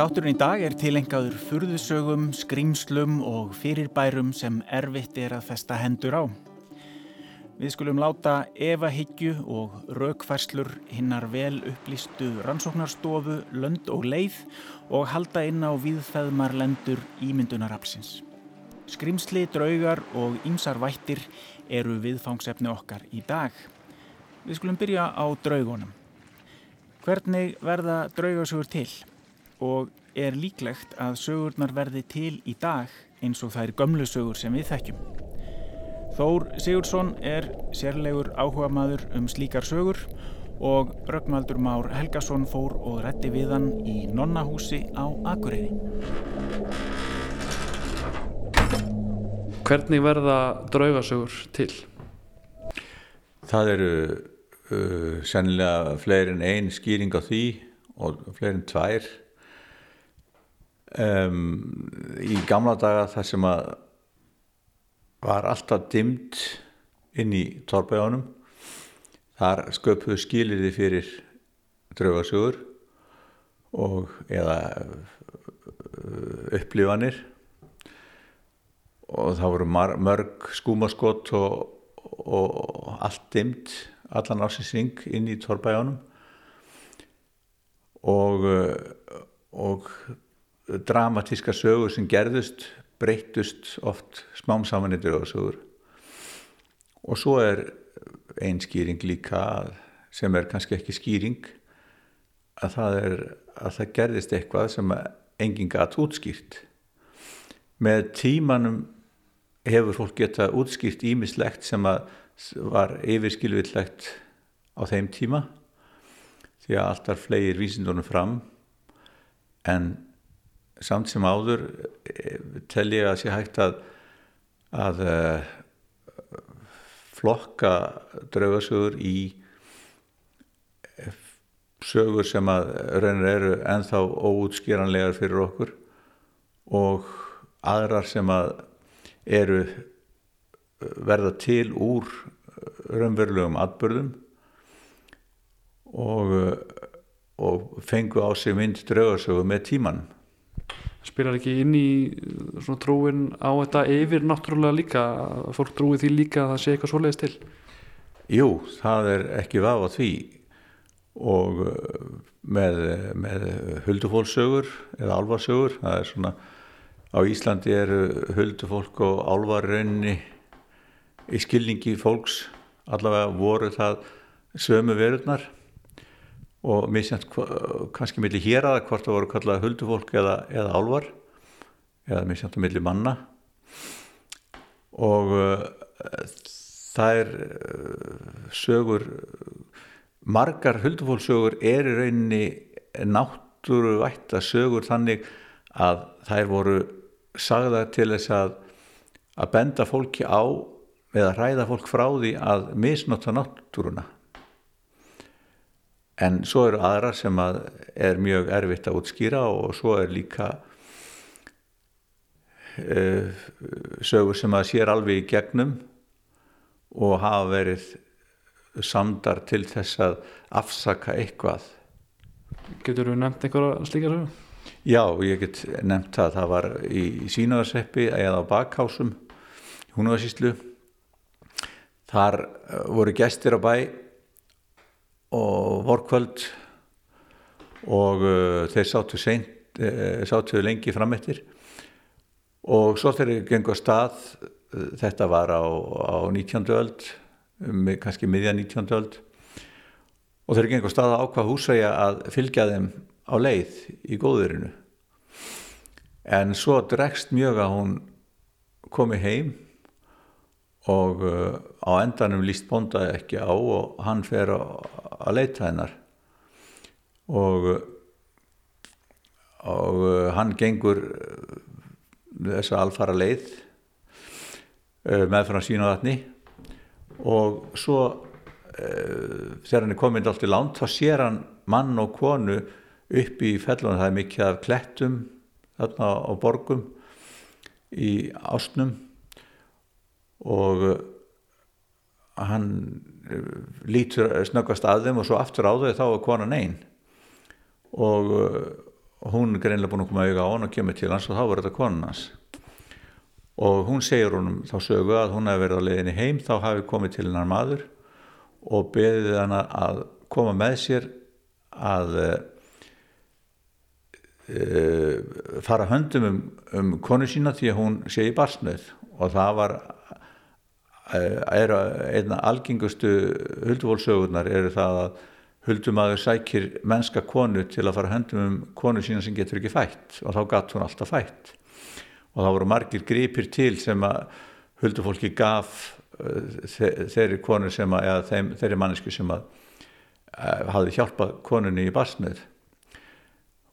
Þátturinn í dag er tilengaður furðusögum, skrýmslum og fyrirbærum sem erfitt er að festa hendur á. Við skulum láta evahyggju og raukfærslur hinnar vel upplýstu rannsóknarstofu, lönd og leið og halda inn á viðfæðmar lendur ímyndunarapsins. Skrimsli, draugar og ýmsar vættir eru viðfangsefni okkar í dag. Við skulum byrja á draugunum. Hvernig verða draugasögur til? Og er líklegt að sögurnar verði til í dag eins og það er gömlu sögur sem við þekkjum? Þór Sigurdsson er sérlegur áhuga maður um slíkar sögur og Rögnvaldur Már Helgason fór og rétti við hann í nonnahúsi á Akureyri. Hvernig verða draugasögur til? Það eru uh, sennilega fleiri en einn skýring á því og fleiri en tvær. Um, í gamla daga þar sem að var alltaf dimmt inn í torpæðunum þar sköpuðu skilirði fyrir draugasögur og eða upplifanir. Og það voru mörg skúmaskott og, og allt dimmt allan ásinsing inn í torpæðunum og og dramatíska sögur sem gerðust breytust oft smám saman í draugasögur. Og svo er einn skýring líka sem er kannski ekki skýring að það er að það gerðist eitthvað sem enginn gæt útskýrt. Með tímanum hefur fólk geta útskýrt ímislegt sem var yfirskilvillegt á þeim tíma því að alltaf flegir vísindunum fram en samt sem áður tel ég að sé hægt að að uh, flokka draugasögur í sögur sem að raunir eru enþá óútskýranlegar fyrir okkur og aðrar sem að eru verða til úr raunverulegum atbyrðum og, og fengu á sig mynd draugasögu með tímanum spilar ekki inn í svona trúin á þetta yfir náttúrulega líka fólk trúi því líka að það sé eitthvað svoleiðist til. Jú, það er ekki vaf á því og með, með huldufólksögur eða álvarsögur það er svona á Íslandi eru huldufólk og álvarraunni í skilningi fólks allavega voru það sömu verurnar og misjant kannski millir hér aða hvort það voru kallað huldufólk eða, eða álvar eða misjant að millir manna. Og uh, það er uh, sögur margar huldufólksögur er í rauninni náttúruvætta sögur þannig að þær voru sagða til þess að að benda fólki á eða hræða fólk frá því að misnota náttúruna en svo eru aðrar sem að er mjög erfitt að útskýra og svo er líka uh, sögur sem að sér alveg í gegnum og hafa verið samdar til þess að afsaka eitthvað Getur þú nefnt einhverja slíkar sögur? Já, ég get nefnt það það var í sínaðarseppi eða á bakhásum húnuðarsýslu þar voru gestir á bæ og vorkvöld og uh, þeir sáttu seint, uh, sáttu lengi framettir og svo þeir gengur stað uh, þetta var á, á 19. öld um, kannski miðja 19. öld og þeir gengur stað á hvað húsæja að fylgja þeim á leið í góðurinu en svo dregst mjög að hún komi heim og uh, á endanum líst bonda ekki á og hann fer að leita hennar. Og og uh, hann gengur þessa alfara leið með frá sína vatni og svo þegar hann er komin allt í land þá sér hann mann og konu upp í fellunum, það er mikið af klettum þarna á borgum í ásnum og hann lítur snöggast að þeim og svo aftur á þau þá er konan einn og, hún er greinlega búin að koma auðvitað á hann og kemur til hans og þá var þetta konan hans. Og hún segir honum þá sögu að hún hefði verið á leiðinni heim þá hafi komið til hennar maður og beðið hann að koma með sér að fara höndum um, um konu sína því að hún sé í barsnöð og það var uh, er einna algengustu hulduvólsögurnar eru það að huldumadur sækir mennska konu til að fara höndum um konu sína sem getur ekki fætt og þá gatt hún alltaf fætt. Og það voru margir gripir til sem að huldufólki gaf uh, þeirri konu sem að, eða þeim, þeirri mannesku sem að hafði hjálpað konunni í barsnöð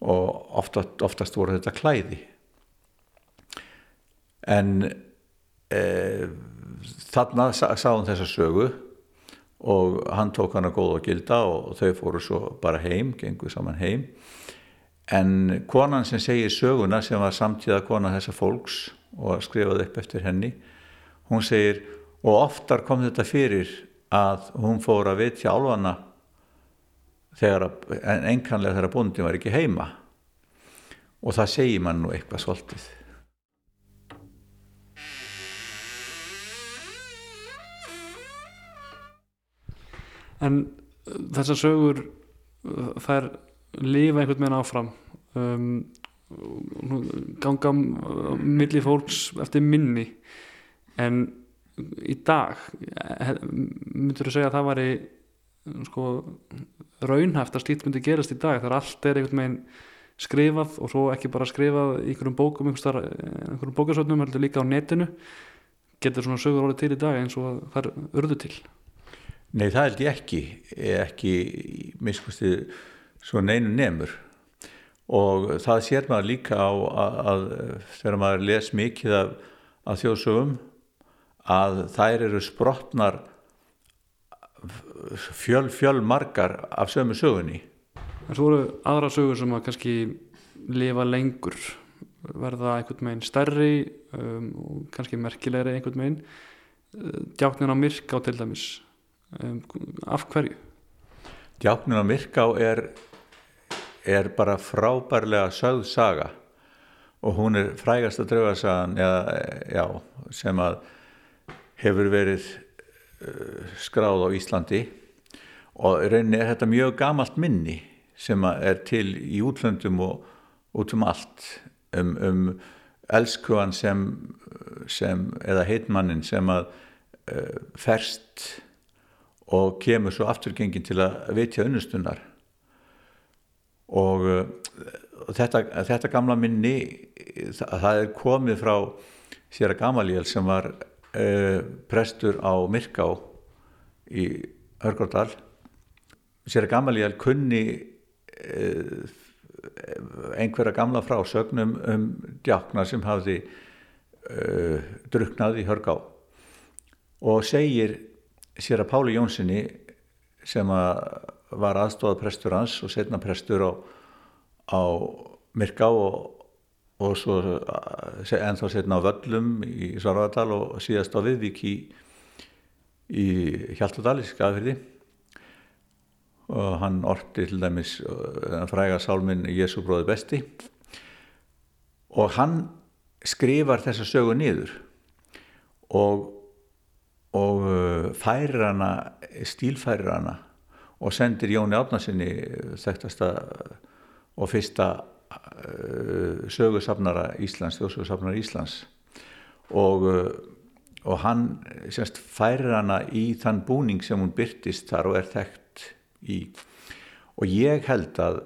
og oftast, oftast voru þetta klæði. En e, þarna sá hann þessa sögu og hann tók hann að góða og gilda og þau fóru svo bara heim, gengur saman heim. En konan sem segir söguna sem var samtíða kona þessa fólks og skrifaði upp eftir henni hún segir og oftar kom þetta fyrir að hún fór að vitja álvana þegar en enkanlega þegar búndin var ekki heima. Og það segir mann nú eitthvað svolítið En þessar sögur þær lifa einhvern veginn áfram. Um, ganga milli fólks eftir minni. En í dag myndur þú segja að það væri sko raunhæft að slít myndi gerast í dag þegar allt er einhvern veginn skrifað og svo ekki bara skrifað í einhverjum bókum einhverjum bókasögnum heldur líka á netinu getur svona sögur orðið til í dag eins og það er urðu til Nei það held ég ekki ekki miskusti svo neinu nefnur og það sér maður líka á að, að þegar maður les mikið af, af þjóðsögum að þær eru sprotnar fjöl fjöl margar af sömu sögunni. En svo eru aðra sögur sem að kannski lifa lengur. Verða einhvern veginn stærri um, og kannski merkilegri einhvern veginn. Djáknin á Myrká til dæmis um, af hverju? Djáknin á Myrká er er bara frábærlega sögð saga og hún er frægast að draugasagan já, sem að hefur verið uh, skráð á Íslandi og rauninni er þetta mjög gamalt minni sem er til í útlöndum og út um allt um, um elskuan sem, sem eða heitmannin sem að uh, ferst og kemur svo afturgengin til að vitja unnustunar. Og uh, þetta, þetta gamla minni það, er komið frá sér að Gamalíel sem var uh, prestur á Myrká í Hörgórdal sér að Gamalíel kunni Eh, einhverja gamla frásögnum um djákna sem hafði uh, druknað í hörgá og segir sér að Páli Jónssoni sem að var aðstofað prestur hans og setna prestur á, á Myrká og, og svo ennþá setna á Völlum í Svarvardal og síðast á Viðvík í, í Hjaltadal í Skafirði og hann orti til dæmis uh, fræga sálminn Jésu bróði besti. Og hann skrifar þessa sögu nýður og, og uh, færir hana stílfærir hana og sendir Jóni Átnarsinni þekktasta og fyrsta uh, sögursafnara Íslands, þjóðsögursafnara Íslands. Og, og hann semst færir hana í þann búning sem hún byrtist þar og er þekkt í. Og ég held að,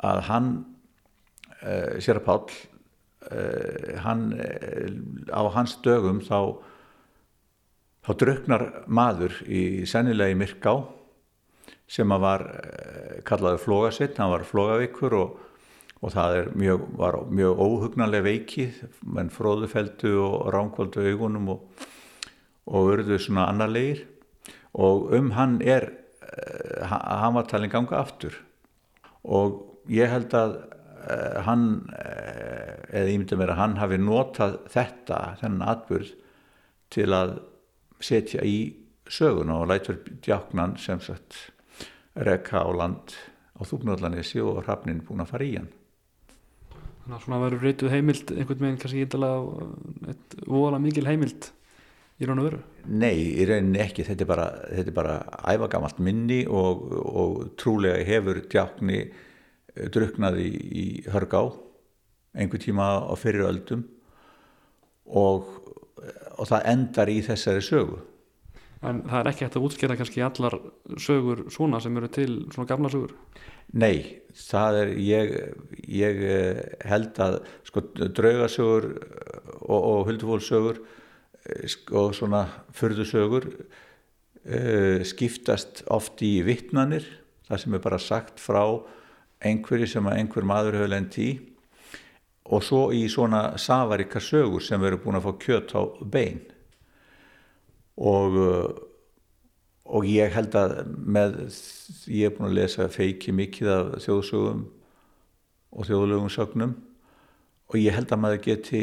að hann uh, sér að Pál uh, hann, uh, á hans dögum þá þá druknar maður í sennilegi Myrká sem að var kallaður flógasitt, hann var flógavíkur og, og það mjög, var mjög óhugnanlega veikið menn fróðufeldu og ránkvöldu augunum og, og urðu svona annarlegir og um hann er Eh, hann var talin ganga aftur. Og ég held að uh, hann eða ég myndi að vera hann hafi notað þetta, þennan atbyrð til að setja í sögun og lætur djáknan sem sagt rekka á land á Þúknöðlanissi og hrafnin búin að fara í hann Þannig að svona verður reytuð heimild einhvern veginn kannski eitt voðalega mikil heimild í raun og veru. Nei, í rauninni ekki, þetta er bara, þetta er bara æfagamalt minni og, og trúlega hefur djákni druknaði í, í hörgá einhver tíma á fyrir öldum og, og það endar í þessari sögu. En það er ekki hægt að útskjera kannski allar sögur svona sem eru til svona gamla sögur. Nei, það er, ég, ég eh, held að sko draugasögur og, og huldufólksögur eh, og svona fyrðusögur uh, skiptast oft í vittnanir, það sem er bara sagt frá einhverju sem einhver maður hefur lend í og svo í svona safarika sögur sem eru búin að fá kjött á bein. Og og ég held að með ég er búin að lesa feiki mikið af þjóðsögum og þjóðlögum sögnum. Og ég held að maður geti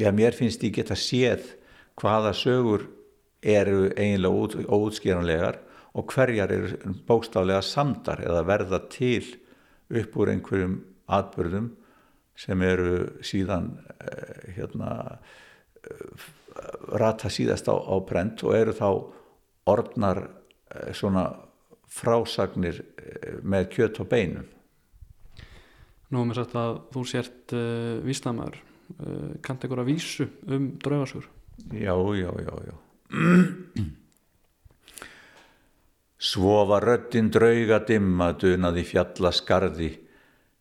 já mér finnst ég geta séð hvaða sögur eru eiginlega óutskýranlegar og hverjar eru bókstaflega samdar eða verða til upp úr einhverjum atbyrðum sem eru síðan eh, hérna eh, rata síðast á, á brent og eru þá orðnar eh, svona frásagnir með kjöt og beinum. Nú er mér sagt að þú sért uh, vísnamæður, uh, kannt ekkur að vísu um draugarsur? Já, já, já, já. Svo var röttin drauga dimma dunaði fjallaskarði,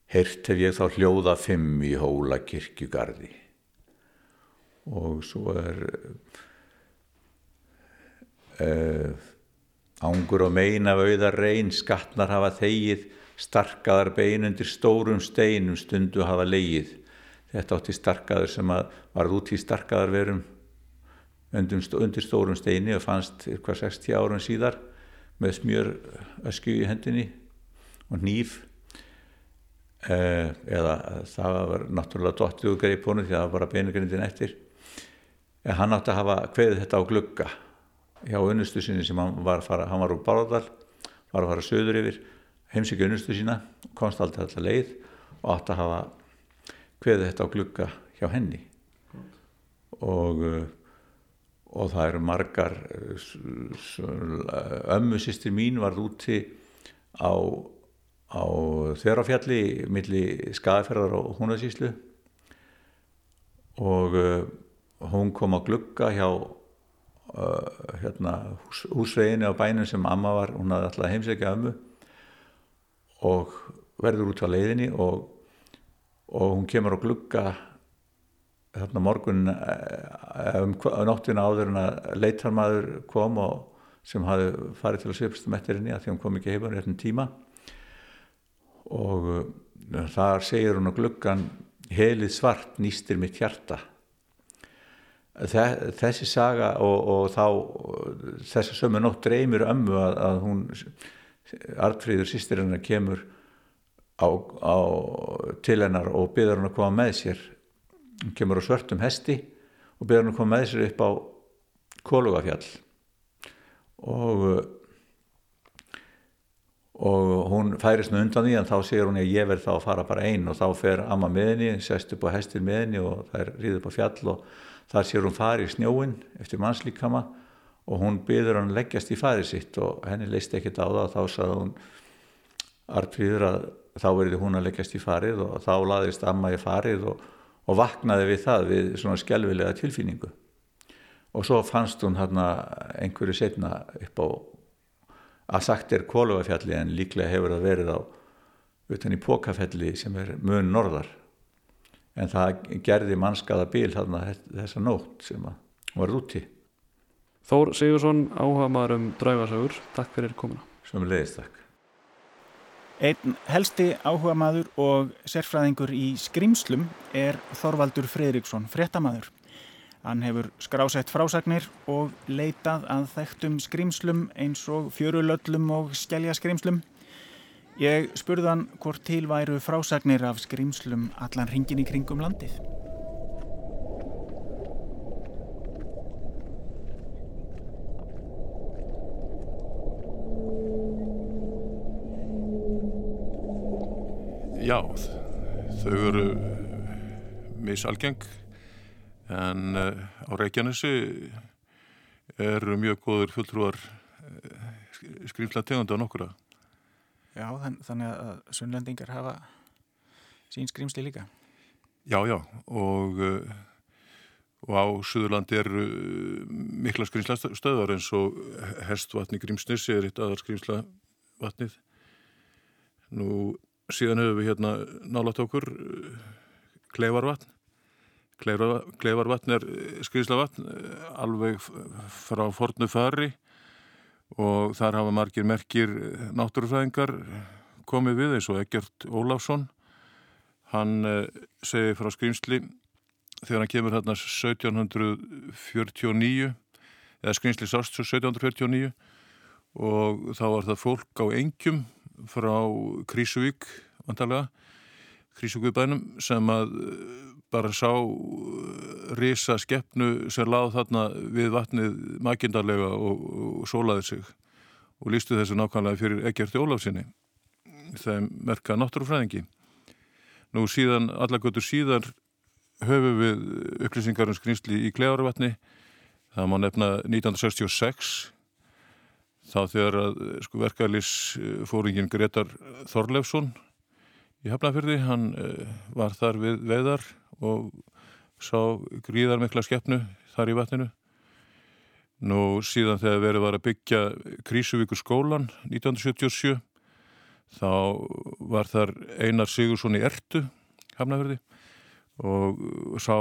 heyrt hef ég þá hljóða fimm í hóla kirkjugarði. Og svo er uh, ángur og meina auðar reyn, skattnar hafa þegið, starkaðar bein undir stórum steinum stundu hafa leið. Þetta átti starkaður sem var út í starkaðarverum undir stórum steini og fannst eitthvað 60 árum síðar með smjör ösku í hendinni og nýf eða það var náttúrulega dottið og greið pónu því að það var bara beinugrindin eftir. En hann átti að hafa kveðið þetta á glugga hjá unnustu sinni sem hann var að fara, hann var úr Báradal, var að fara söður yfir, heimsíkja unnustu sína, komst alltaf alltaf leið og átt að hafa hveðið þetta á glugga hjá henni. Og, og það eru margar, ömmu sýstir mín var úti á, á þverjafjalli millir skafferðar og húnasíslu og hún kom á glugga hjá uh, hérna, hús, húsveginni á bænum sem amma var, hún hafði alltaf heimsækja ömmu. Og verður út á leiðinni og, og hún kemur á glugga þarna morgun eh, um nóttina áður en að leitarmaður kom og sem hafi farið til að svipstum eftir henni að því hún kom ekki heima réttin tíma og uh, þar segir hún á gluggan helið svart nýstir mitt hjarta. Þessi saga og, og þá þess að sömu nótt dreymir ömmu að, að hún Artfríður sýstir hennar kemur á, á, til hennar og byrður hennar að koma með sér. Hún kemur á svörtum hesti og byrður hennar að koma með sér upp á Kólugafjall og og hún færist nú undan því en þá segir hún að ég verð þá að fara bara einn og þá fer amma með henni, sest upp á hestin með henni og þær ríður upp á fjall og þar sér hún fari í snjóin eftir mannslíkama og hún byður hann leggjast í farið sitt og henni leist ekkert á það þá sagði hún artfríður að þá verði hún að leggjast í farið og þá laðist amma í farið og, og vaknaði við það við svona skjálfilega tilfinningu. Og svo fannst hún hérna einhverju setna upp á að sagt er kólugafjalli en líklega hefur það verið á utan í Pókafelli sem er mun norðar. En það gerði mannskaða bíl þarna þessa nótt sem var úti. Þór Sigursson, áhuga maður um draugasagur, takk fyrir komuna. Sem leiðist takk. Einn helsti áhuga maður og sérfræðingur í skrimslum er Þorvaldur Fredriksson, fréttamaður. Hann hefur skrásett frásagnir og leitað að þekktum skrimslum eins og fjörulöllum og skellja skrimslum. Ég spurði hann hvort til væru frásagnir af skrimslum allan ringin í kringum landið. Já, þau eru misalgeng en uh, á Reykjanesi eru mjög góður fulltrúar uh, skrýmsla tegunda á nokkura. Já, þann, þannig að sunnlendingar hafa sín skrýmsli líka. Já, já, og, og á Suðurlandi eru mikla skrýmsla stöðar eins og hestvatni Grímsnis er eitt aðar skrýmsla vatnið. Nú síðan höfum við hérna nálat okkur Kleifarvatn. Kleifarvatn er skrýmslavatn alveg frá fornu fari og þar hafa margir merkir náttúrufræðingar komið við eins og Egert Óláfsson hann segir frá skrýmsli þegar hann kemur hérna 1749 eða skrýmsli sást 1749 og þá var það fólk á engjum frá Krísuvík vantarlega Krísuvíkbænum sem að bara sá risa skeppnu sem láð þarna við vatnið makindarlega og, og sólaði sig og lístu þessu nákvæmlega fyrir Egert Ólafsinni þeim merka náttúrufræðingi. Nú síðan, allagötur síðan höfum við upplýsingar um skrýnsli í Klegarvatni það má nefna 1966 þá þegar að sko, verkefælis fóringin Gretar Þorlefsson í Hafnafjörði, hann uh, var þar við veðar og sá gríðar mikla skeppnu þar í vatninu. Nú síðan þegar verið var að byggja Krísuvíkur skólan 1977 þá var þar Einar Sigursson í Ertu Hafnafjörði og sá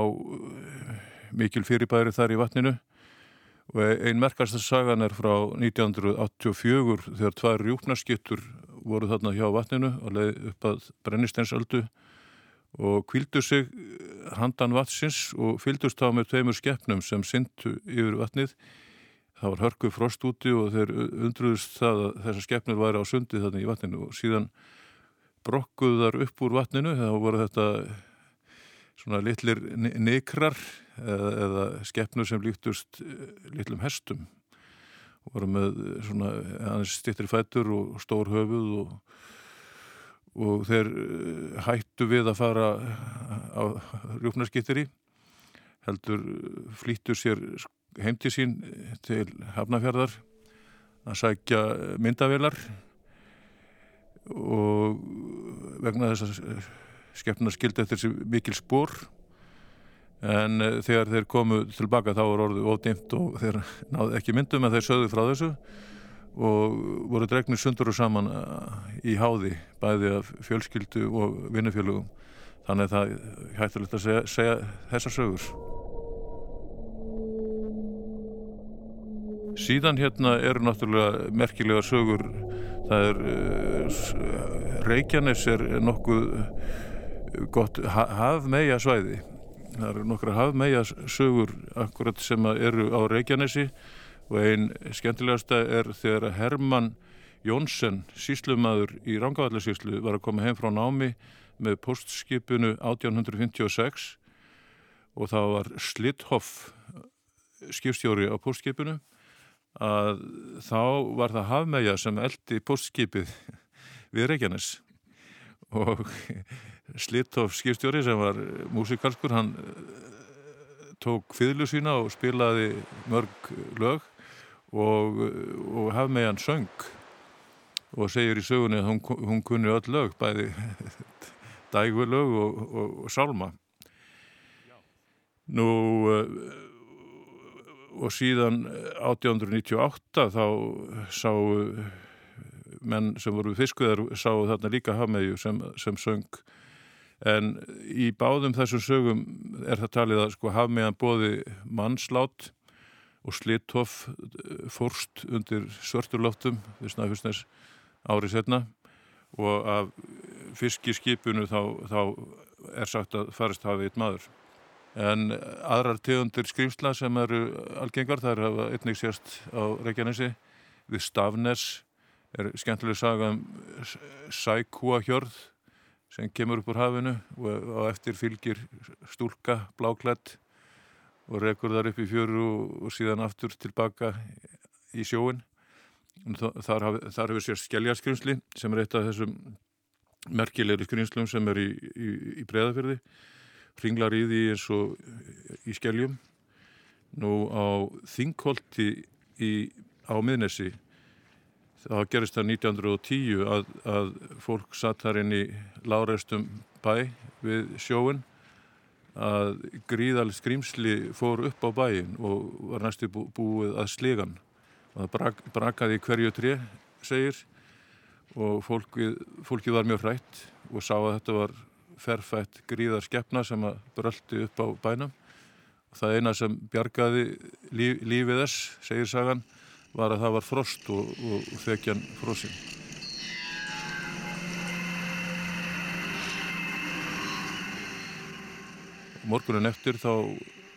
mikil fyrirbæri þar í vatninu. Og einn merkast sagan er frá 1984 þegar tvær rjúknarskittur voru þarna hjá vatninu og leiði upp að brennisteinsöldu og kvildu sig handan vatsins og fyldust þá með tveimur skeppnum sem syndu yfir vatnið. Það var hörku frost úti og þeir undruðust það að þessar skeppnir væri á sundi þannig í vatninu. Og síðan brokkuðu þar upp úr vatninu þá voru þetta svona litlir nekrar eða, eða skeppnur sem líktust eh, litlum hestum voru með svona aðeins stittir fættur og stór höfuð og, og þeir eh, hættu við að fara á rjúfnarskittir í heldur flýttu sér heimti sín til Hafnafjörðar að sækja myndavelar og vegna þess að skefna skildi eftir mikil spór en eh, þegar þeir komu tilbaka þá var orðið ódýmt og þeir náðu ekki myndum en þeir sögðu frá þessu og voru dregnir sundur og saman eh, í háði bæði af fjölskyldu og vinnufjölugum þannig að það hættilegt að segja, segja þessar sögur. Síðan hérna eru náttúrulega merkilega sögur, það er, uh, Reykjanes er nokkuð gott hafmeia svæði. Það eru nokkra hafmeia sögur akkurat sem eru á Reykjanesi og einn skemmtilegasta er þegar Herman Jónsson, síslumadur í Rangavallarsíslu, var að koma heim frá námi með postskipinu 1856 og það var Slithoff skipstjóri á postskipinu að þá var það hafmæja sem eldi postskipið við Reykjanes. Og Slittof skipstjóri sem var músikalskur hann eh, tók fyrlu sína og spilaði mörg lög og, og hafmæjan söng og segir í sögunni að hún, hún kunni öll lög bæði dægulög og, og, og sálma. Nú eh, og síðan 1898 eh, þá sá menn sem voru fiskuðar sáu þarna líka hafmeðju sem, sem söng en í báðum þessum sögum er það talið að sko hafmeðan bóði mannslát og slittoff eh, fórst undir svörturlóttum við snæfusnes árið setna og af fiskiskipunu þá, þá er sagt að farist hafi eitt maður. En aðrar tegundir skrýmsla sem eru algengar þar hafa einnig sérst á Reykjanesi. Við Stafnes er skemmtileg saga um sækúahjörð sem kemur upp úr hafinu og eftir fylgir stúlka bláklætt og rekur þar upp í fjöru og síðan aftur tilbaka í sjóin þar, haf, þar hefur sérst skelljarskrimsli sem er eitt af þessum merkilegri skrýnslum sem er í, í, í breðafyrði ringlar í því eins og í skeljum. Nú á Þingholti í, á miðnesi þá gerist það 1910 að, að fólk satt þar inn í láreistum bæ við sjóun að gríðal skrýmsli fór upp á bæin og var næstu búið að sligan. Og það brak, brakaði hverju tre segir og fólkið, fólkið var mjög hrætt og sá að þetta var ferfætt gríðar skeppna sem að bröldi upp á bænum. Og það eina sem bjargaði líf, lífið þess, segir sagan var að það var frost og, og, þekjan frosinn Morgunin eftir þá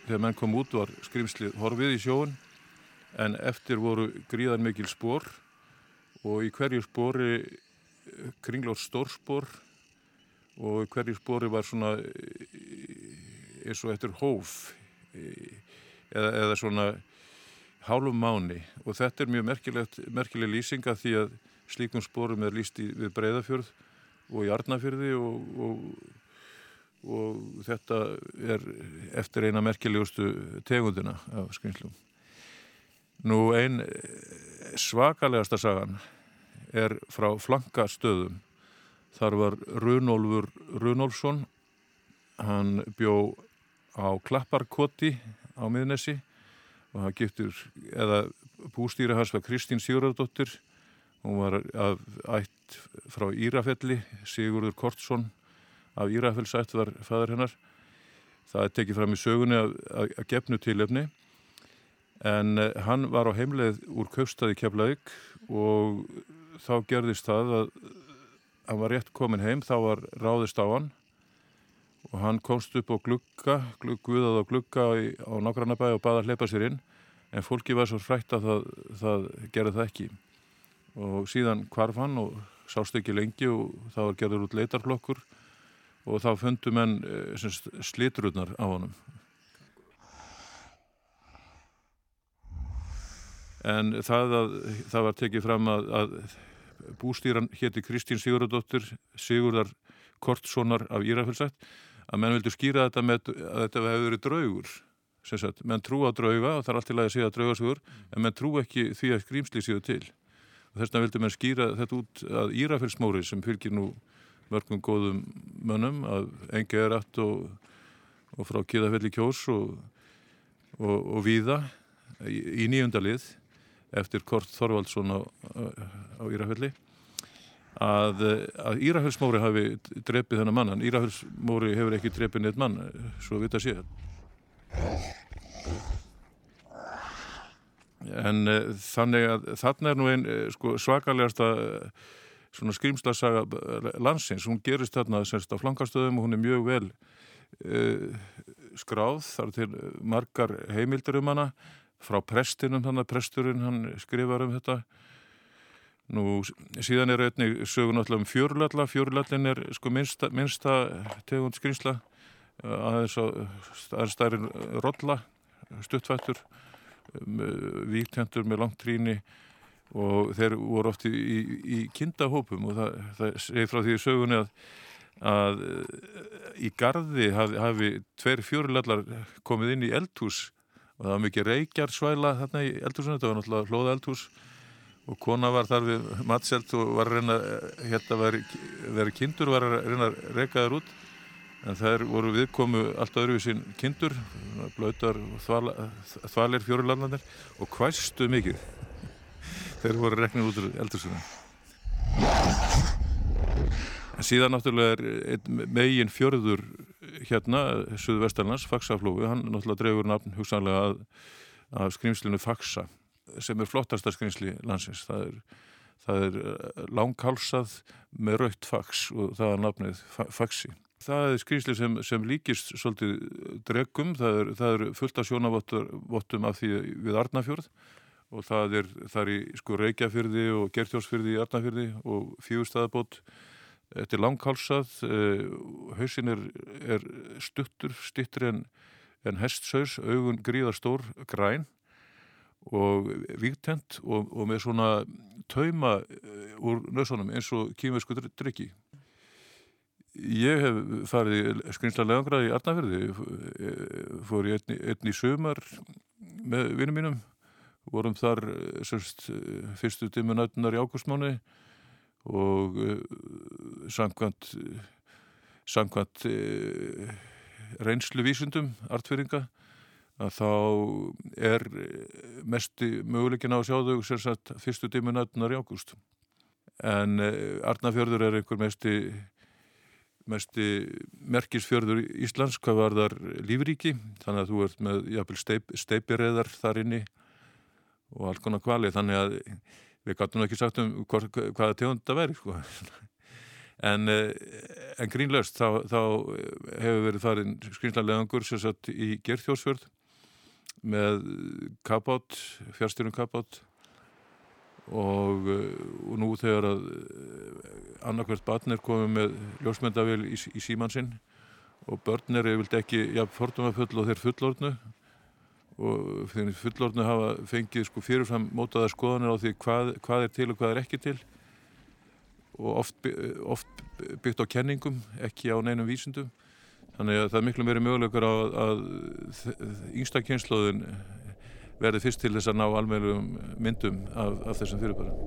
þegar menn kom út var skrimslið horfið í sjóun en eftir voru gríðan mikil spór og í hverju spóri kringlór stórspór og hverju spóri var svona eins og eftir hóf eða, eða svona hálfum máni og þetta er mjög merkileg lýsinga því að slíkum spórum er lýst í, við Breiðafjörð og í Arnafjörði og, og, og þetta er eftir eina merkilegustu tegundina af skrinslum. Nú einn svakalegasta sagan er frá flankastöðum. Þar var Runolfur Runolfsson, hann bjó á Klapparkoti á miðnesi og hann giftur, eða bústýra hans var Kristín Sigurðardóttir, hún var af ætt frá Írafelli, Sigurður Kortsson af Írafellsætt var fæðar hennar. Það er tekið fram í sögunni að, að, að gefnu tilefni. En eh, hann var á heimleið úr kaupstaði Keflavík og þá gerðist það að hann var rétt komin heim, þá var ráðist á hann og hann komst upp á glugga, guðað á glugga á nágrannabæði og baða að hleypa sér inn. En fólki var svo frætt að það, það gerði það ekki. Og síðan kvarf hann og sást ekki lengi og það var gerður út leitarflokkur. Og þá fundum henn eh, slitrurnar á honum. En það, að, það var tekið fram að, að bústýran hétti Kristín Sigurðardóttir Sigurðar Kortssonar af Írafellsætt að menn vildu skýra þetta með að þetta hefur verið draugur sagt, menn trú á drauga og það er allt í lagi að segja draugasögur en menn trú ekki því að skrýmsli séu til. Og þess vegna vildu menn skýra þetta út að Írafellsmóri sem fylgir nú mörgum góðum mönnum að enga er afт og, og frá Kiðafelli kjós og, og, og Víða í, í nýjundalið eftir Kort Þorvaldsson á, á Írafjöldi að, að Írafjöldsmóri hafi drefið þennan mann. En Írafjöldsmóri hefur ekki drefið neitt mann svo vita sé en uh, þannig að þarna er nú einn uh, sko, svakalegasta uh, svona skrýmslasaga landsins. Hún gerist þarna semst á flankastöðum og hún er mjög vel skráð. Þar til margar heimildur um hana. Frá prestinum, þannig að presturinn hann skrifar um þetta nú síðan er einnig sögun alltaf um fjörlalla, fjörlallin er sko minnsta, minnsta tegund skrýnsla aðeins að stærri rolla stuttfættur víktendur með langt tríni og þeir voru oft í, í, í kindahópum og það, það segir frá því sögunni að, að í gardi hafi, hafi tveir fjörlallar komið inn í eldhús og það var mikið reykjarsvæla þarna í eldhúsinu, þetta var náttúrulega hlóða eldhús og kona var þar við matselt og var að reyna hérna veri, veri kindur var að reyna að reyka þar út. En þær voru viðkomu allt öðru við sín kindur blöytar þvalir fjórulandanir og hvæstu mikið. Þeir voru reknið út úr eldhúsinu en síðan náttúrulega er megin fjörður hérna, Suðvestalans, Faxaflófi, hann náttúrulega drefur nafn hugsanlega að, að skrýmslinu Faxa sem er flottasta skrýmsli landsins. Það er, það er eh, langkálsað með raukt fax og það er nafnið Faxi. Það er skrýmsli sem, sem líkist svolítið dregum, það er, það er fullt af sjónavottum af því við Arnafjörð og það er, það er í sko Reykjafjörði og Gertjórsfjörði í Arnafjörði og Fígustæðabót Þetta er langkálsað, eh, hausin er, er stuttur, stittur en, en hestsaus, augun gríðarstór, græn og víktent og, og með svona tauma eh, úr nösunum eins og kýmversku drikki. Ég hef farið skrynsla legangrað í Arnafjörði, fór í einni, einni sömar með vinnum mínum, vorum þar sérst, fyrstu dimmunætunar í ágústmáni og samkvæmt, samkvæmt uh, reynslu vísundum, artfyrringa, að þá er mesti möguleikin á að sjá þau sérsagt fyrstu dimmunætunar í ágúst. En uh, Arnafjörður er einhver mesti mesti merkisfjörður Íslands hvað var þar lífríki þannig að þú ert með steip, steipireðar þar inni og alls konar kvali þannig að við gáttum ekki sagt um hvað, hvaða tegund það veri sko. en, eh, en grínlaust þá, þá hefur verið farin skrýnlarlegangur sem satt í Gerþjósfjörð með kapátt, fjárstyrun kapátt og, eh, og nú þegar að eh, annarkvært batn er komið með ljósmyndavél í, í síman sinn og börn er yfirlt ekki ja, fordómafull og þeir fullorðnu og þeir fullorðnu hafa fengið sko fyrirfram mótaða skoðanir á því hvað, hvað er til og hvað er ekki til og oft, oft byggt á kenningum, ekki á neinum vísundum þannig að það er miklu meiri mögulegur á að yngstakynslaðun verði fyrst til þess að ná alvegum myndum af, af þessum fyrirbærum.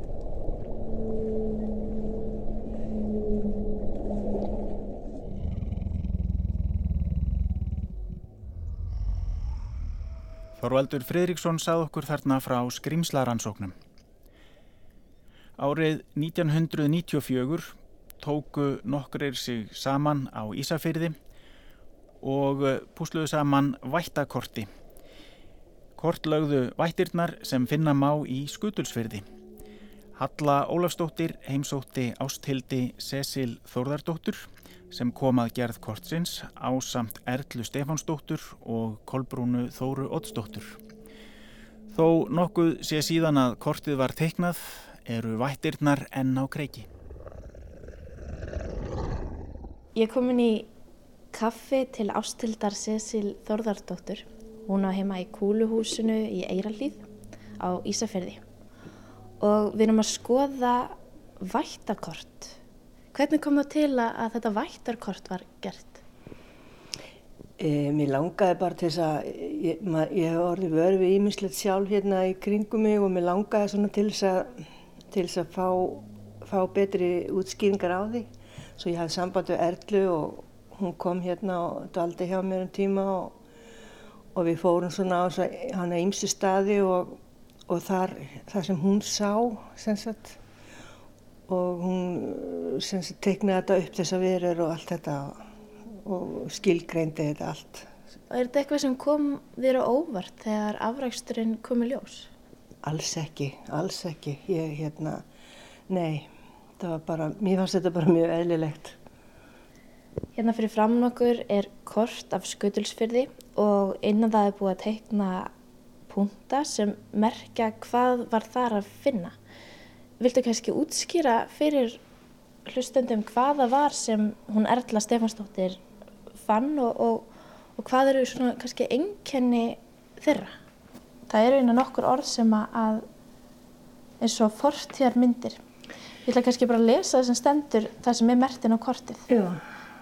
Þorvaldur Fridriksson sað okkur þarna frá skrimslaransóknum. Árið 1994 tóku nokkrir sig saman á Ísafyrði og púsluðu saman vættakorti Kortlögðu vættirnar sem finna má í skutulsfyrði. Halla Ólafstóttir heimsótti Ásthildi Cecil Þórðardóttur sem komað gerð kortsins á samt Erlu Stefánsdóttur og Kolbrúnu Þóru Oddsdóttur. Þó nokkuð sé síðan að kortið var teiknað eru vættirnar enn á kreiki. Ég kom inn í kaffi til Ásthildar Cecil Þórðardóttur Hún á heima í kúluhúsinu í Eiralíð á Ísafjörði og við erum að skoða vættakort. Hvernig kom það til að þetta vættarkort var gert? E, mér langaði bara til þess að ég, mað, ég hef orðið vörfið ímislegt sjálf hérna í kringum mig og mér langaði svona til þess að, til þess að fá, fá betri útskýringar á því. Svo ég hafði samband við Erlu og hún kom hérna og daldi hjá mér um tíma og og við fórum svona á hana ímsi staði og, og þar, þar sem hún sá sagt, og hún sagt, teiknaði þetta upp þess að verður og allt þetta og skilgreindi þetta allt. Er þetta eitthvað sem kom þér á óvart þegar afræksturinn komi ljós? Alls ekki, alls ekki. Ég, hérna, nei, það var bara, mér fannst þetta bara mjög eðlilegt. Hérna fyrir fram nokkur er kort af skutulsfyrði og innan það er búið að teikna punta sem merkja hvað var þar að finna. Viltu kannski útskýra fyrir hlustendum hvaða var sem hún Erla Stefansdóttir fann og, og, og hvað eru svona kannski enkenni þeirra? Það eru einan okkur orð sem að eins og fortíðar myndir. Ég ætla kannski bara að lesa það sem stendur það sem er mertin á kortið. Já.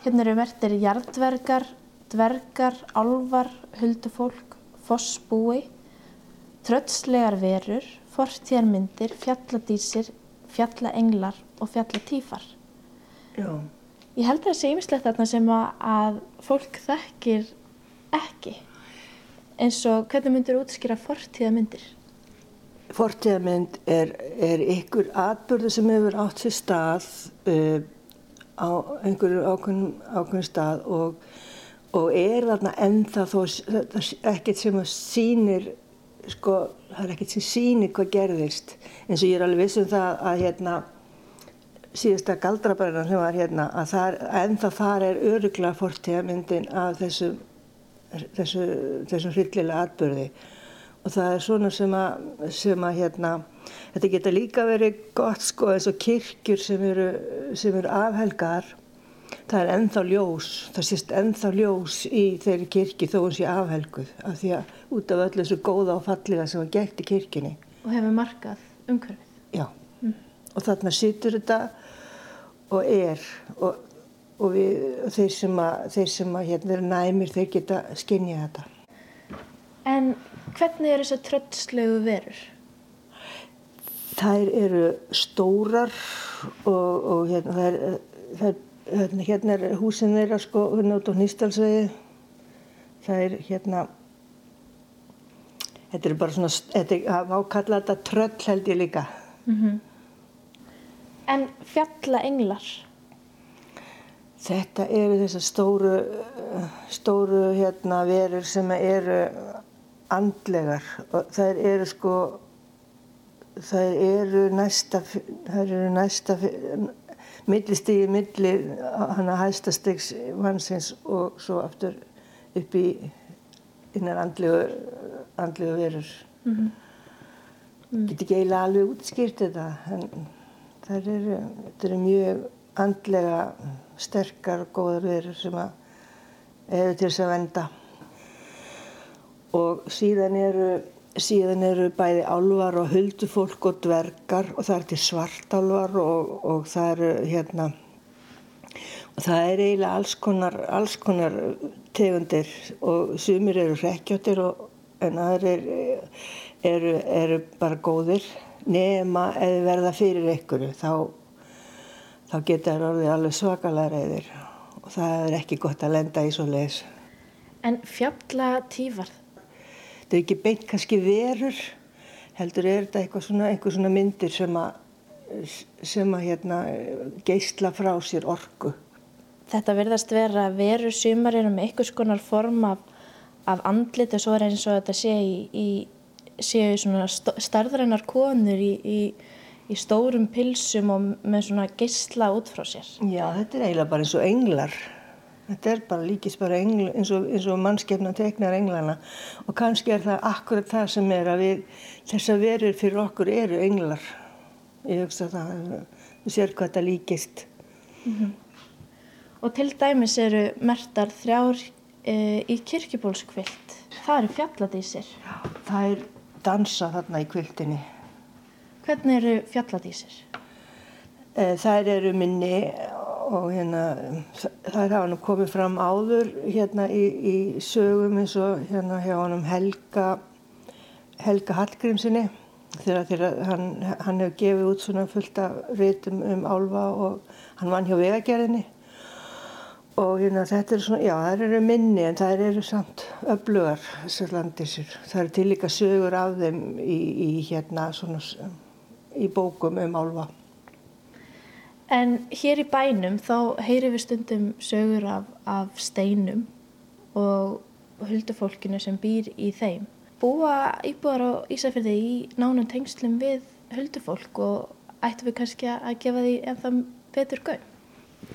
Hérna eru mertir jarðvergar, dvergar, álvar, huldufólk, fossbúi, tröldslegar verur, fortíðarmyndir, fjalladísir, fjallaenglar og fjallatífar. Já. Ég held að það sé ymmislegt þarna sem að fólk þekkir ekki. eins og hvernig myndir útskýra fortíðarmyndir? Fortíðarmynd er, er ykkur atbyrðu sem hefur átt sér stað uh, á einhverju ákveðnum, stað og, og er þarna ennþá þó ekkert sem að sýnir sko, það er ekkert sem sýnir hvað gerðist. Eins og ég er alveg vissum það að hérna síðasta galdrabæðina sem var hérna að það, ennþá þar er örugla fortíðamyndin af þessum þessu, þessum hryllilega atbyrði og það er svona sem að, sem að hérna Þetta geta líka verið gott sko eins og kirkjur sem eru, sem eru afhelgar. Það er ennþá ljós, það sést ennþá ljós í þeirri kirkji þó hún sé afhelguð af því að út af öllu þessu góða og falliga sem var gert í kirkjunni. Og hefur markað umhverfið. Já, mm. og þarna situr þetta og er og, og við, þeir sem að, þeir sem að hérna eru næmir þeir geta skinnið þetta. En hvernig eru þessar tröllslegu verur? Þær eru stórar og, og hérna, þær, þær, hérna, hérna er húsin þeirra sko, hérna út á Nýstalsvegi. Það er hérna, þetta er bara svona, þetta er ákalla þetta tröll held ég líka. Mm -hmm. En fjalla-englar? Þetta eru þessar stóru, stóru hérna, verur sem eru andlegar og þær eru sko, þær eru næsta, þær eru næsta, millistígi milli hana hæstastegs mannsins og svo aftur upp í innan andlegu, andlegu verur. Mm -hmm. mm. Get ekki eiginlega alveg útskýrt þetta en þær eru, þetta eru mjög andlega sterkar og góðar verur sem að eru til þess að venda. Og síðan eru, síðan eru bæði álvar og huldufólk og dvergar og það er til svartálvar og, og það eru hérna, og það er eiginlega alls konar, alls konar tegundir og sumir eru rekkjóttir en aðrir eru, eru bara góðir nema eða verða fyrir einhverju þá, þá það orðið alveg svakalega reyðir og það er ekki gott að lenda í svo leiðis. En fjallatífarð? Þetta er ekki beint kannski verur, heldur er þetta eitthvað svona, einhver svona myndir sem að, sem að hérna, geysla frá sér orku. Þetta verðast vera verur sumar eru með einhvers konar form af, af andlit og svo er eins og þetta sé í, í séu svona starðrennar konur í, í, í stórum pilsum og með svona geysla út frá sér. Já, þetta er eiginlega bara eins og englar. Þetta er bara líkist bara engl, eins og, og mannskefna teknar englana og kannski er það akkurat það sem er að við, þess að verður fyrir okkur eru englar. Ég hugsa það, þú sér hvað þetta líkist. Mm -hmm. Og til dæmis eru mertar þrjár e, í kirkjubólskvilt. Það eru fjalladísir. Já, það er dansa þarna í kviltinni. Hvernig eru fjalladísir? E, þær eru minni og hérna þær hafa nú komið fram áður hérna í, í sögum eins og hérna hjá honum Helga Helga Hallgrímsinni þegar, þegar hann, hann hefur gefið út svona fullt af rítum um álfa og hann vann hjá vegagerðinni og hérna þetta er svona, já það eru minni en það eru samt öflugar þessar landisir. Það eru til líka sögur af þeim í, í hérna svona í bókum um álfa. En hér í bænum þá heyrir við stundum sögur af, af steinum og huldufólkinu sem býr í þeim. Búa íbúar á Ísafjörði í nánum tengslum við huldufólk og ættum við kannski að gefa því en það betur gaun?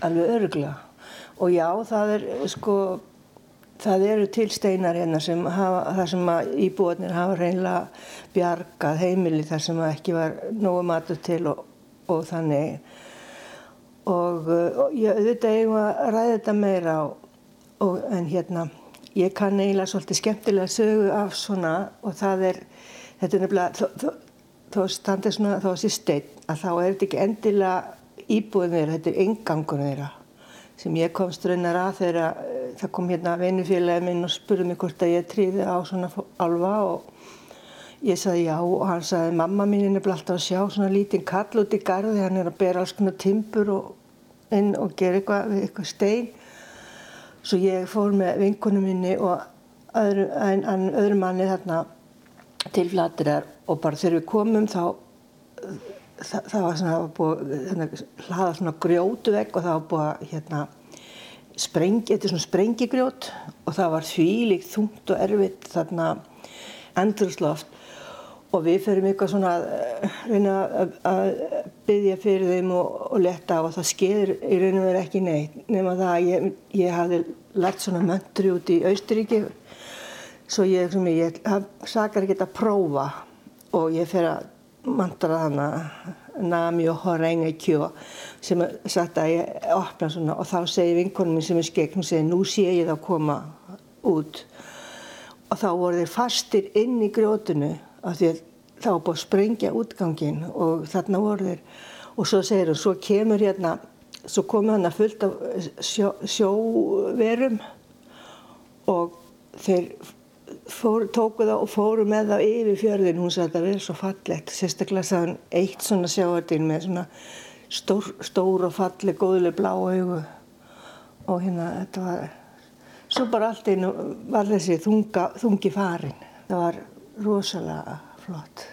Alveg öruglega. Og já, það er sko, það eru til steinar hérna sem hafa, það sem íbúarnir hafa reynilega bjargað heimili þar sem ekki var nógu matur til og, og þannig og, og ég auðvitað eigum að ræða þetta meira á, og, en hérna ég kann eiginlega svolítið skemmtilega sögu af svona og það er þetta er nefnilega þó standið svona þó þessi stein að þá er þetta ekki endilega íbúið þeirra þetta er engangur þeirra sem ég komst raunar að þegar það kom hérna vinnufélagi minn og spurði mig hvort að ég tríði á svona alva og ég sagði já og hann sagði mamma mín er nefnilega alltaf að sjá svona lítinn kall út í garði hann er að bera alls konar timpur og inn og gera eitthvað við eitthvað stein. Svo ég fór með vinkunum minni og öðru, en, en öðru manni þarna til flatirar og bara þegar við komum þá það, það var svona búið, hlaða svona grjótu vegg og það var búið hérna sprengi, þetta er svona sprengigrjót og það var þvílíkt þungt og erfitt þarna endurslóft og við ferum eitthvað svona að reyna að byggja fyrir þeim og, og leta og það skeður í raun og veru ekki neitt nema það að ég, ég hafði lært svona möndri út í Austuríki svo ég, sem ég, ég sakar ekki að prófa og ég fer að mandra þannig nami og horenga kjó sem sagt að ég opna svona og þá segir vinkonum minn sem er skegn hún segir nú sé ég það koma út. Og þá voru þeir fastir inn í grjótinu af því að þá búið að sprengja útgangin og þarna voru þeir. Og svo segir hún, svo kemur hérna svo komið hann að fullt af sjó, sjóverum og þeir fór, tóku það og fóru með það yfir fjörðin hún sagði að það verið svo fallegt. Sérstaklega sagði hann eitt svona sjáardinn með svona stór, stór og falleg góðleg blá augu. Og hérna þetta var svo bara allt einu var þessi þunga, þungi farin það var rosalega flott.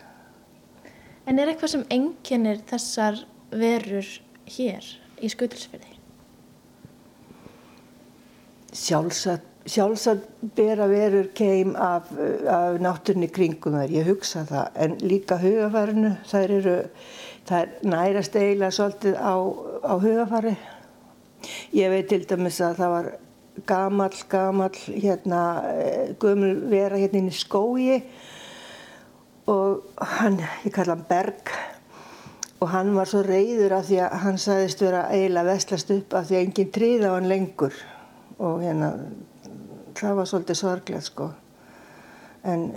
En er eitthvað sem enginnir þessar verur hér í skutilsfyrði? Sjálfsagt sjálfsagt bera verur keim af, af náttúrni kringum þær, ég hugsa það, en líka hugafærinu, þær eru, þær nærast eiginlega svolítið á, á hugafæri. Ég veit til dæmis að það var gamall, gamall, hérna, gömul vera hérna inn í skói og hann, ég kalla hann Berg, og hann var svo reyður af því að hann sagðist vera eiginlega vestlast upp af því að enginn tríða á hann lengur. Og hérna það var svolítið sorglegt sko. En,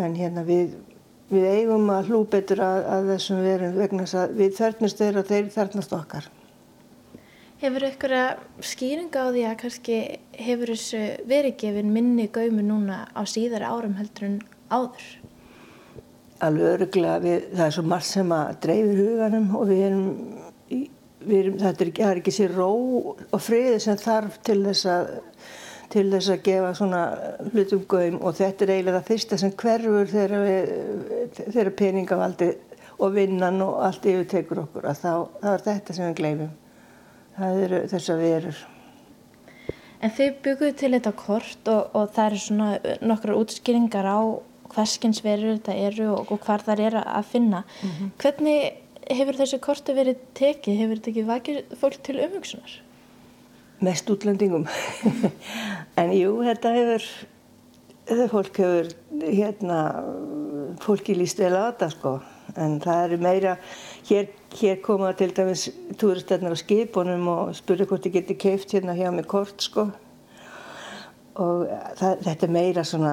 en hérna við við eigum að hlú betur að, að þessum verum vegna þess að við þörnust þeir og þeir þörnast okkar. Hefur ykkur að skýringa á því að kannski hefur þessu verið gefin minni gaumi núna á síðara árum heldur en áður? Alveg öruglega, við, það er svo margt sem að dreifir huganum og við erum, við erum þetta er, er ekki sér ró og friði sem þarf til þess að til þess að gefa svona hlutum gögum og þetta er eiginlega það fyrsta sem hverfur þegar, við, þegar peningavaldi og vinnan og allt yfirtekur okkur að þá, það er þetta sem við gleifum. Það eru þess að verur. En þau byggjuðu til þetta kort og, og það eru svona nokkra útskýringar á hverskins verur þetta eru og, og hvar það er að finna. Mm -hmm. Hvernig hefur þessu kortu verið tekið? Hefur þetta ekki vakið fólk til umhugsunar? mest útlendingum en jú, þetta hefur þetta fólk hefur hérna, fólki líst vel á þetta sko en það eru meira hér, hér koma til dæmis túristarnar á skipunum og spurðu hvort þið getur keift hérna hjá mig kort sko og það, þetta er meira svona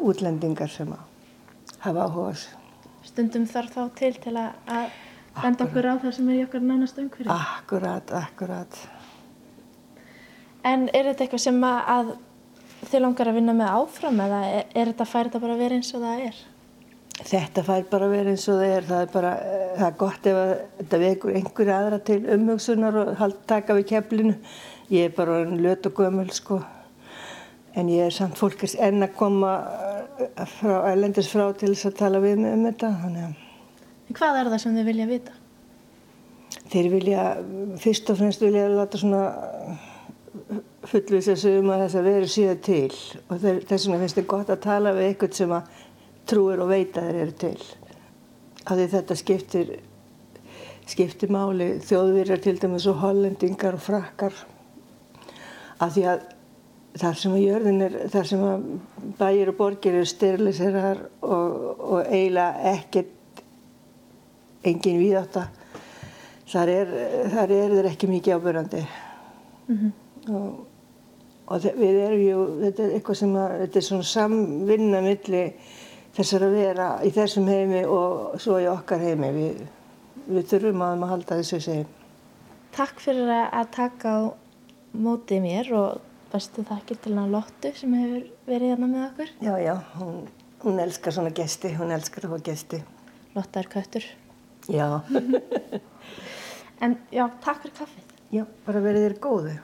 útlendingar sem að hafa áhuga Stundum þarf þá til til að benda okkur á það sem er í okkar nánast umhverju Akkurat, akkurat En er þetta eitthvað sem að þið langar að vinna með áfram eða er, er þetta fær þetta bara að vera eins og það er? Þetta fær bara að vera eins og það er. Það er bara, það er gott ef að, þetta vekur einhverja aðra til umhugsunar og hald taka við keflinu. Ég er bara löt og gömul sko. En ég er samt fólkist enn að koma uh, frá, ælendis frá til þess að tala við mig um þetta. Þannig. En hvað er það sem þið vilja vita? Þeir vilja, fyrst og fremst vilja láta svona fullvisa sig um að þess að veru síðan til og þess vegna finnst þetta gott að tala við eitthvað sem að trúir og veit að þeir eru til af því þetta skiptir skiptir máli þjóðvirjar til dæmis og hollendingar og frakkar af því að þar sem að jörðin er þar sem að bæir og borgir eru styrliserar og, og eiginlega ekkert engin við þar er þar er þeir ekki mikið ábyrgandi mm -hmm og, og við erum ju, þetta er eitthvað sem að, þetta er svona samvinna milli þessar að vera í þessum heimi og svo í okkar heimi. Við, við þurfum að maður halda þessu segi. Takk fyrir að taka á mótið mér og bestu þakkir til hana Lottu sem hefur verið hérna með okkur. Já, já, hún, hún elskar svona gesti, hún elskar að fá gesti. Lotta er köttur. Já. en já, takk fyrir kaffið. Já, bara verið þér góðu.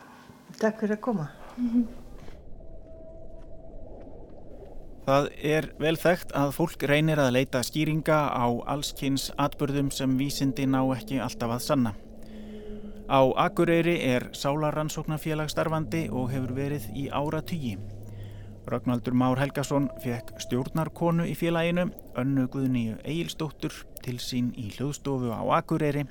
Takk fyrir að koma. Það er vel þekkt að fólk reynir að leita skýringa á allskynns atbyrðum sem vísindi ná ekki alltaf að sanna. Á Akureyri er Sálarannsóknarfélag starfandi og hefur verið í ára tugi. Ragnaldur Már Helgason fekk stjórnarkonu í félaginu, önnu Guðnýju Egilstóttur til sín í hljóðstofu á Akureyri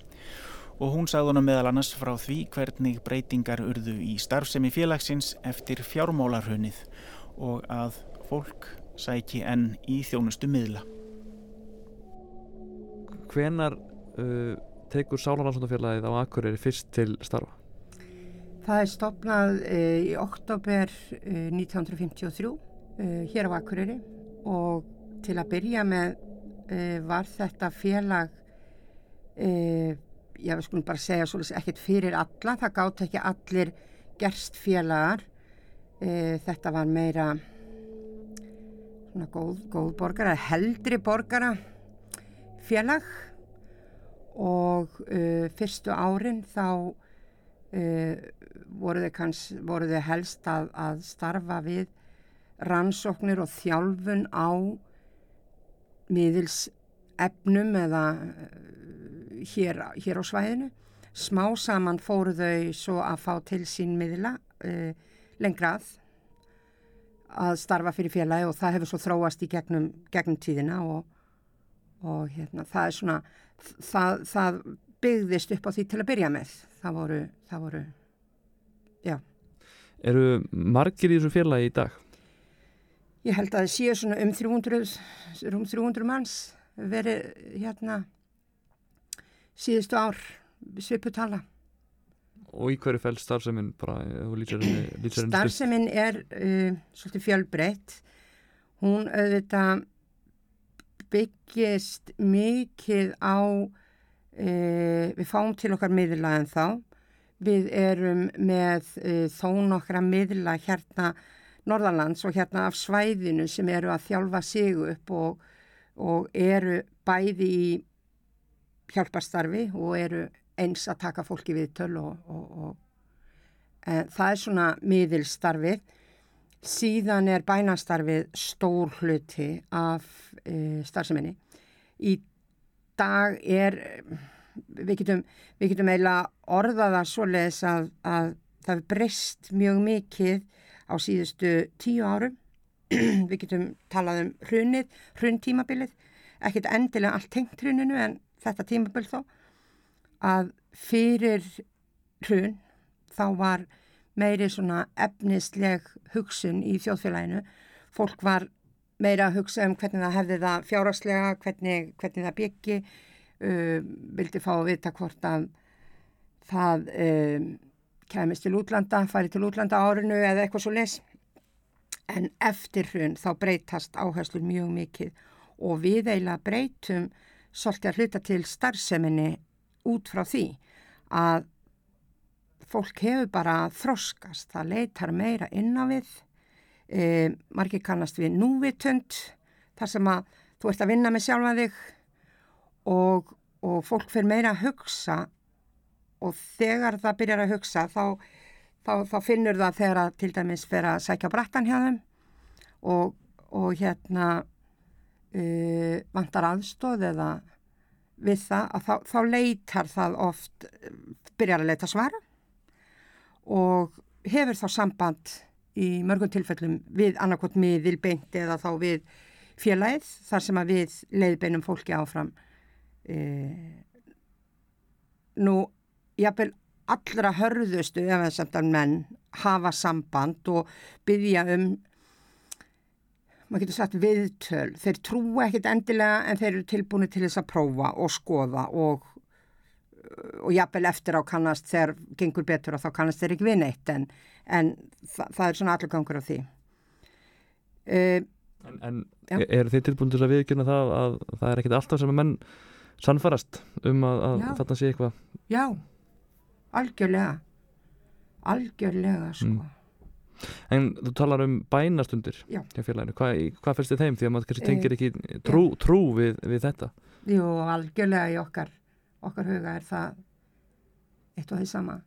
og hún sagði hana meðal annars frá því hvernig breytingar urðu í starfsemi félagsins eftir fjármálarhunnið og að fólk sæki enn í þjónustu miðla. Hvenar uh, tekur Sálarlandsfélagið á Akureyri fyrst til starfa? Það er stopnað uh, í oktober uh, 1953 uh, hér á Akureyri. Og til að byrja með uh, var þetta félag ég við skulum bara segja svolítið ekkert fyrir alla, það gátt ekki allir gerst félagar e, þetta var meira svona góð, góð borgara heldri borgara félag og e, fyrstu árin þá e, voru þau kanns, voru þau helst að, að starfa við rannsóknir og þjálfun á miðilsefnum eða hér, hér á svæðinu. Smá saman fóru þau svo að fá til sín miðla uh, lengra að að starfa fyrir félagi og það hefur svo þróast í gegnum, gegnum tíðina og, og hérna, það er svona, það, það byggðist upp á því til að byrja með. Það voru, það voru, já. Eru margir í þessu félagi í dag? Ég held að það séu svona um 300, um 300 manns verið hérna síðustu ár sviputala. Og í hverju fæl starfseminn bara? Starfseminn er uh, svolítið fjölbreytt. Hún auðvitað byggist mikið á, uh, við fáum til okkar miðla en þá. Við erum með uh, þó nokkra miðla hérna Norðalands og hérna af svæðinu sem eru að þjálfa sig upp og, og eru bæði í hjálparstarfi og eru eins að taka fólki við töl og, og, og e, það er svona miðilstarfið. Síðan er bænastarfið stór hluti af e, starfseminni. Í dag er, við getum, við getum eiginlega orðaða svo leiðis að, að það breyst mjög mikið á síðustu tíu árum. við getum talað um hrunið, hruntímabilið, ekkert endilega allt tengt hruninu en þetta tímabill þó að fyrir hrun þá var meiri svona efnisleg hugsun í þjóðfélaginu. Fólk var meira að hugsa um hvernig það hefði það fjáraslega, hvernig, hvernig það byggi, uh, vildi fá að vita hvort að það um, kemist til útlanda, fari til útlanda árinu eða eitthvað svo les. En eftir hrun þá breytast áherslur mjög mikið og við eiginlega breytum svolítið að hluta til starfseminni út frá því að fólk hefur bara þroskast, það leitar meira inn á við, e, margir kannast við núvitund, þar sem að þú ert að vinna með sjálfa þig og, og fólk fyrir meira að hugsa og þegar það byrjar að hugsa þá, þá, þá finnur það þegar að til dæmis fyrir að sækja brattan hjá þeim og, og hérna uh, vantar aðstóð eða við það að þá, þá leitar það oft, byrjar að leita svara og hefur þá samband í mörgum tilfellum við annarkot miðil beinti eða þá við félagið þar sem að við leiðbeinum fólki áfram. E, nú jápil allra hörðustu ef þess að menn hafa samband og byggja um maður getur sagt viðtöl, þeir trúa ekkit endilega en þeir eru tilbúinu til þess að prófa og skoða og, og jafnvel eftir á kannast þegar gengur betur og þá kannast þeir ekki við neitt en, en þa það er svona allur gangur á því. Uh, en en eru þið tilbúinu til að viðkjöna það að það er ekkit alltaf sem að menn sannfarast um að, að þarna sé eitthvað? Já, algjörlega, algjörlega sko. Mm. En þú talar um bænastundir Já. hjá félaginu, hvað, hvað fyrst þið þeim því að maður kannski tengir ekki trú, trú við, við þetta? Jú, algjörlega í okkar, okkar huga er það eitt og því sama.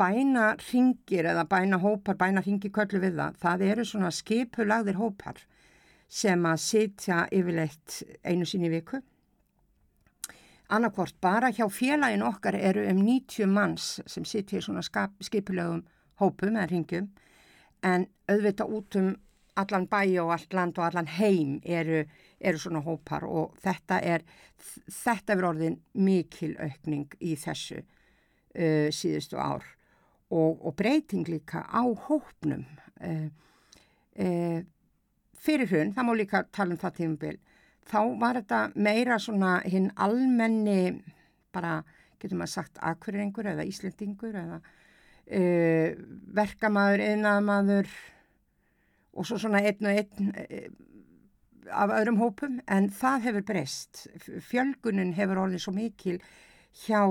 Bænaringir eða bænahópar, bænaringi köllu við það, það eru svona skipulagðir hópar sem að sitja yfirleitt einu sín í viku. Annarkvort bara hjá félagin okkar eru um 90 manns sem sitja í svona skipulagum hópum eða ringjum en auðvitað út um allan bæi og allt land og allan heim eru, eru svona hópar og þetta er, þetta er orðin mikil aukning í þessu uh, síðustu ár. Og, og breyting líka á hópnum uh, uh, fyrir hún, það má líka tala um það tímabil, þá var þetta meira svona hinn almenni bara, getur maður sagt, akkurengur eða íslendingur eða uh, verkamæður, einnaðamæður og svo svona einn og einn uh, af öðrum hópum en það hefur breyst. Fjölgunin hefur orðið svo mikil hjá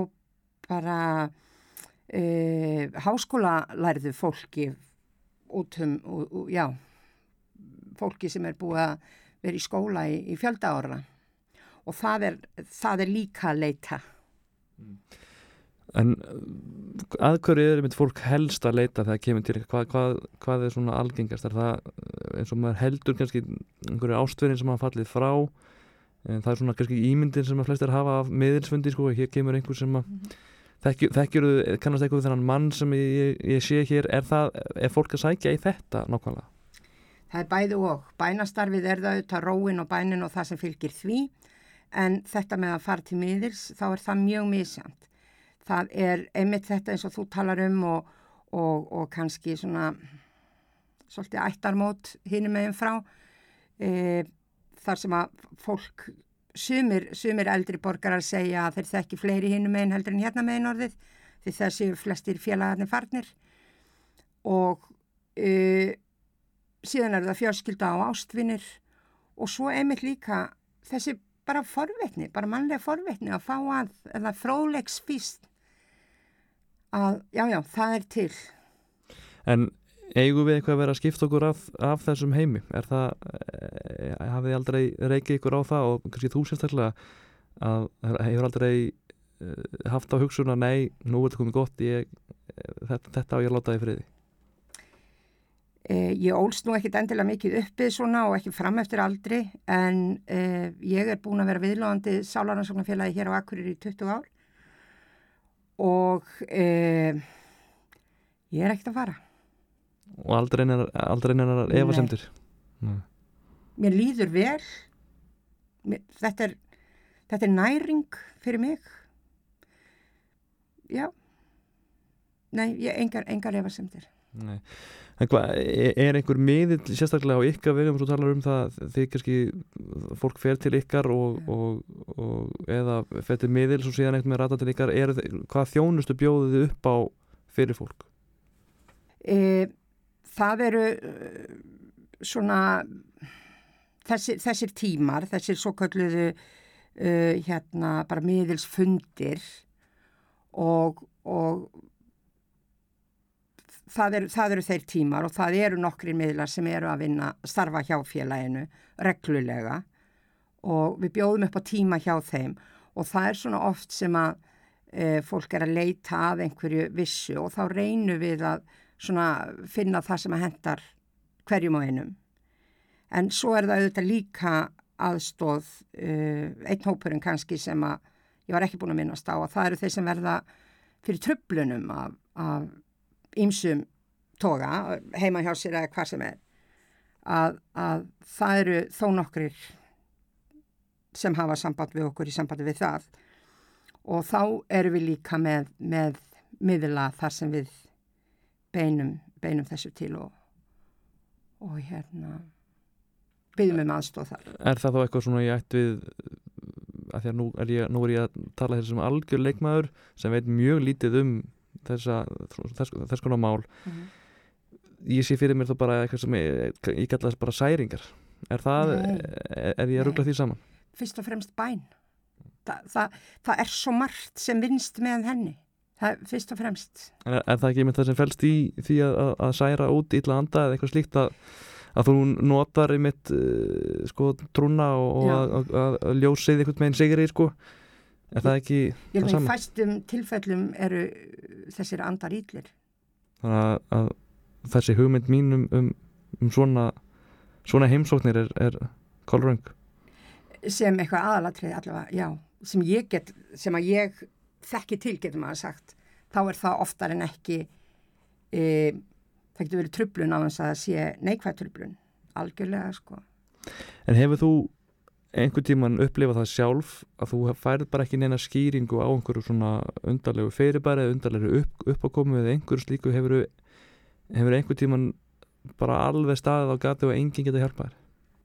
bara uh, háskólalærðu fólki út um, og, og, já, fólki sem er búið að vera í skóla í, í fjölda ára og það er, það er líka leita. En að hverju er einmitt fólk helst að leita þegar kemur til hvað, hvað, hvað er svona algengast? Er það eins og maður heldur kannski einhverju ástverðin sem hafa fallið frá en það er svona kannski ímyndin sem að flestir hafa af miðilsfundi sko, hér kemur einhver sem að þekkjur, þekkjur kannast eitthvað þennan mann sem ég, ég sé hér, er það er fólk að sækja í þetta nákvæmlega? Það er bæði og. Bænastarfið er það auðvitað róin og bænin og það sem fylgir því en þetta með að fara til miðils þá er það mjög misjant. Það er einmitt þetta eins og þú talar um og, og, og kannski svona svolítið ættarmót hinum meginn frá e, þar sem að fólk sumir, sumir eldri borgarar segja að þeir þekki fleiri hinum meginn heldur en hérna meginn orðið því séu flestir félagarnir farnir. Og e, síðan er það fjörskilda á ástvinir og svo einmitt líka þessi bara forvetni, bara mannlega forvetni að fá að, eða frólegsfíst að já, já, það er til. En eigum við eitthvað að vera að skipta okkur af, af þessum heimi? Er það, e, hafið þið aldrei reykið ykkur á það og kannski þú sérstaklega að hefur aldrei e, haft á hugsun að nei, nú er þetta komið gott, ég, þetta, þetta á ég að láta þið friði? Eh, ég ólst nú ekkit endilega mikið uppið svona og ekki fram eftir aldri en eh, ég er búin að vera viðlóðandi sálarnarsóknarfélagi hér á Akkurir í 20 ár og eh, ég er ekkit að fara. Og aldrei einar efasemtur? Mér líður vel, mér, þetta, er, þetta er næring fyrir mig, já, nei, ég, engar, engar efasemtur. Nei. Hvað, er einhver miðill sérstaklega á ykkar vegum sem þú talar um það því kannski fólk fer til ykkar og, og, og eða fer til miðill og síðan eitthvað með rata til ykkar er, hvað þjónustu bjóðið þið upp á fyrir fólk? E, það eru svona þessir, þessir tímar, þessir svo kalluðu uh, hérna bara miðilsfundir og, og það eru, það eru þeir tímar og það eru nokkri miðlar sem eru að vinna starfa hjá félaginu reglulega og við bjóðum upp á tíma hjá þeim og það er svona oft sem að e, fólk er að leita að einhverju vissu og þá reynum við að finna það sem að hendar hverjum og einum. En svo er það auðvitað líka aðstóð, uh, einn hópurinn kannski sem að ég var ekki búin að minnast á að það eru þeir sem verða fyrir tröflunum af, af ýmsum toga heima hjá sér eða hvað sem er að, að það eru þó nokkrir sem hafa samband við okkur í sambandi við það og þá eru við líka með, með miðla þar sem við beinum, beinum þessu til og, og hérna byggjum um aðstóð þar. Er það þá eitthvað svona ég ætt við að því að nú er ég, nú er ég að tala þessum algjör leikmaður sem veit mjög lítið um þessa, þess, þess konar mál. Mm -hmm. ég sé fyrir mér þá bara eitthvað sem ég, ég kalla þess bara særingar. Er það, er, er ég að ruggla því saman? Fyrst og fremst bæn. Þa, það, það er svo margt sem vinst með henni. Það fyrst og fremst. Er, er það ekki með það sem fælst í því að, að, að særa út illa anda eða eitthvað slíkt að að þú notar einmitt uh, sko trúna og, og að, að ljósið einhvern veginn sigri sko er það ekki það saman? Í fæstum tilfellum eru þessir andar íllir Þannig að þessi hugmynd mín um, um, um svona, svona heimsóknir er, er kolröng. Sem eitthvað aðalatrið allavega, já. Sem ég get, sem að ég þekki til getur maður sagt. Þá er það oftar en ekki e, það getur verið trublun á þess að það sé neikvæð trublun algjörlega sko. En hefur þú einhvern tíman upplifa það sjálf að þú færð bara ekki neina skýringu á einhverju svona undarlegu fyrirbæri eða undarlegu upp, uppákomu eða einhverju slíku hefur, hefur einhvern tíman bara alveg staðið á gati og enginn geta hjálpað þér?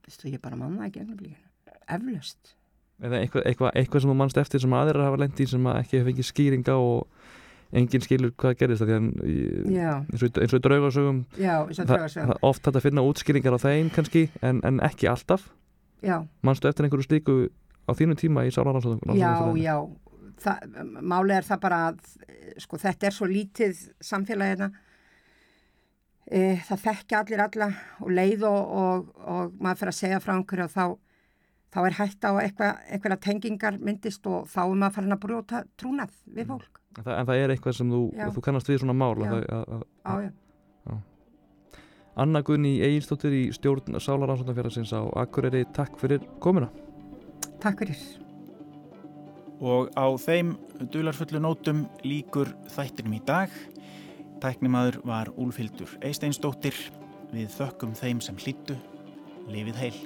Vistu ég bara manna ekki eflaust. Eða eitthvað, eitthvað, eitthvað sem þú mannst eftir sem aðeira hafa lendi sem ekki hefur fengið skýringa og enginn skilur hvað gerist það eins og í draugarsögum oft þetta finna útskýringar á þeim kannski en, en ekki alltaf Já. Manstu eftir einhverju slíku á þínu tíma í sálarannsóðum? Já, já, það, málið er það bara að sko þetta er svo lítið samfélagina e, það þekkja allir alla og leið og, og, og maður fyrir að segja frá einhverju og þá, þá er hægt á eitthvað, eitthvað tengingar myndist og þá er maður farin að brjóta trúnað við Mm. fólk. En það, en það er eitthvað sem þú, þú kannast við svona mál að, að, að, Já, já. Anna Gunni Egilstóttir í stjórn Sálarannsóttanfjörðarsins á Akureyri. Takk fyrir komuna. Takk fyrir. Og á þeim dularfullu nótum líkur þættinum í dag. Tæknimaður var Úlfildur Eisteinstóttir. Við þökkum þeim sem hlýttu. Lifið heil.